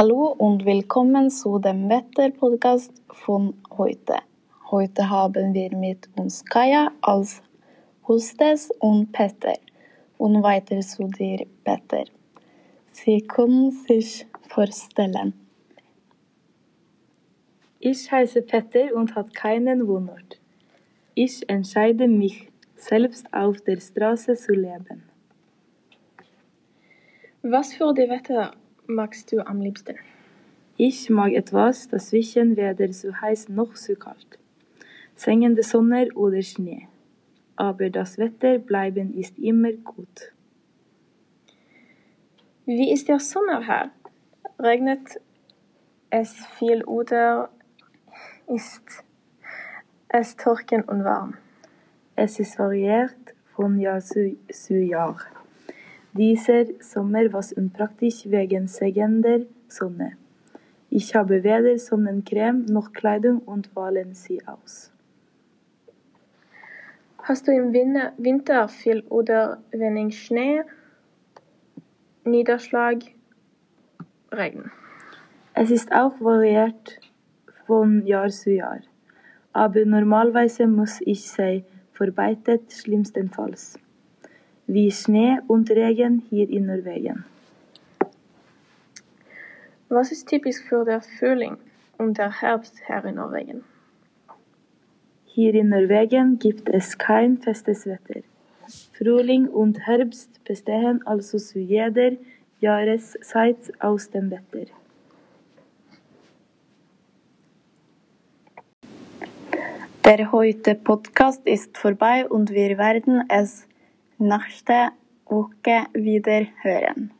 Hallo und willkommen zu dem Wetterpodcast von heute. Heute haben wir mit uns Kaja als Hostess und Petter. Und weiter zu dir, Petter. Sie können sich vorstellen. Ich heiße Petter und habe keinen Wohnort. Ich entscheide mich, selbst auf der Straße zu leben. Was für die Wetter magst du am liebsten? Ich mag etwas dazwischen, weder zu heiß noch zu kalt. Sengende Sonne oder Schnee. Aber das Wetter bleiben ist immer gut. Wie ist der Sommer her? Regnet es viel oder ist es trocken und warm? Es ist variiert von Jahr zu, zu Jahr. Dieser Sommer war unpraktisch wegen sengender Sonne. Ich habe weder Sonnencreme noch Kleidung und wählen sie aus. Hast du im Winter, viel oder wenig Schnee, Niederschlag, Regen? Es ist auch variiert von Jahr zu Jahr. Aber normalerweise muss ich sagen, verbreitet schlimmstenfalls. Wie Schnee und Regen hier in Norwegen. Was ist typisch für den Frühling und der Herbst hier in Norwegen? Hier in Norwegen gibt es kein festes Wetter. Frühling und Herbst bestehen also zu jeder Jahreszeit aus dem Wetter. Der heute Podcast ist vorbei und wir werden es Nächste Woche wieder hören.